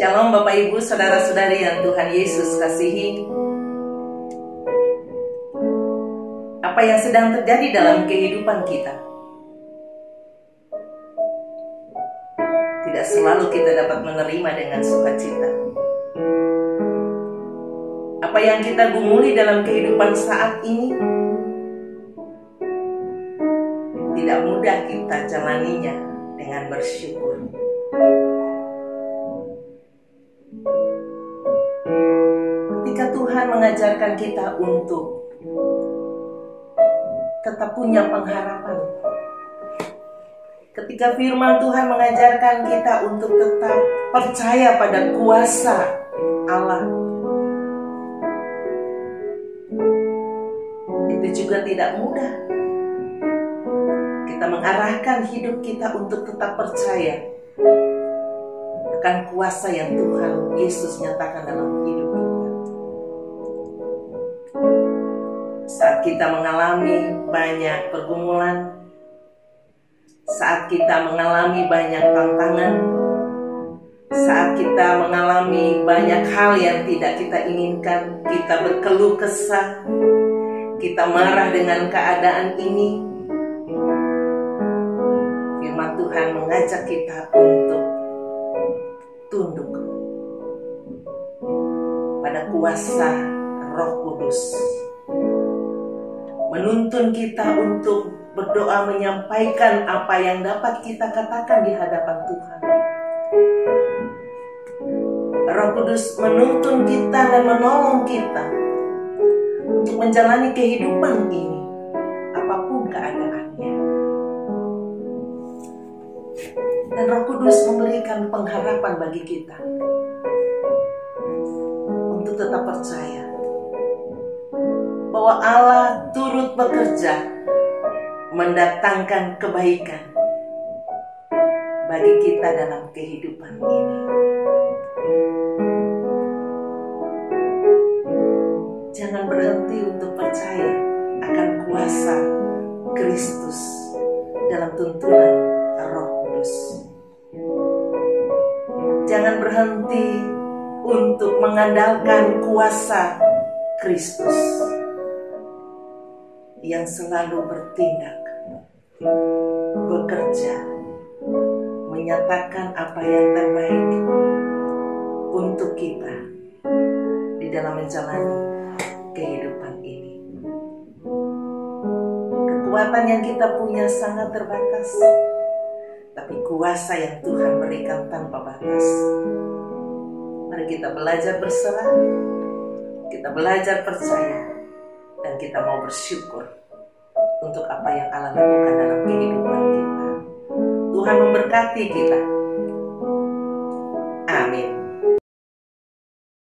Shalom Bapak Ibu, Saudara-saudari yang Tuhan Yesus kasihi. Apa yang sedang terjadi dalam kehidupan kita? Tidak selalu kita dapat menerima dengan sukacita. Apa yang kita gumuli dalam kehidupan saat ini tidak mudah kita jalaninya dengan bersyukur. Tuhan mengajarkan kita untuk tetap punya pengharapan. Ketika firman Tuhan mengajarkan kita untuk tetap percaya pada kuasa Allah. Itu juga tidak mudah. Kita mengarahkan hidup kita untuk tetap percaya akan kuasa yang Tuhan Yesus nyatakan dalam Kita mengalami banyak pergumulan, saat kita mengalami banyak tantangan, saat kita mengalami banyak hal yang tidak kita inginkan, kita berkeluh kesah, kita marah dengan keadaan ini. Firman Tuhan mengajak kita untuk tunduk pada kuasa Roh Kudus. Menuntun kita untuk berdoa menyampaikan apa yang dapat kita katakan di hadapan Tuhan. Roh Kudus menuntun kita dan menolong kita untuk menjalani kehidupan ini, apa pun keadaannya. Dan Roh Kudus memberikan pengharapan bagi kita untuk tetap percaya bahwa Allah turut bekerja mendatangkan kebaikan bagi kita dalam kehidupan ini. Jangan berhenti untuk percaya akan kuasa Kristus dalam tuntunan Roh Kudus. Jangan berhenti untuk mengandalkan kuasa Kristus yang selalu bertindak, bekerja, menyatakan apa yang terbaik untuk kita di dalam menjalani kehidupan ini. Kekuatan yang kita punya sangat terbatas, tapi kuasa yang Tuhan berikan tanpa batas. Mari kita belajar berserah, kita belajar percaya, dan kita mau bersyukur untuk apa yang Allah lakukan dalam kehidupan kita. Tuhan memberkati kita. Amin.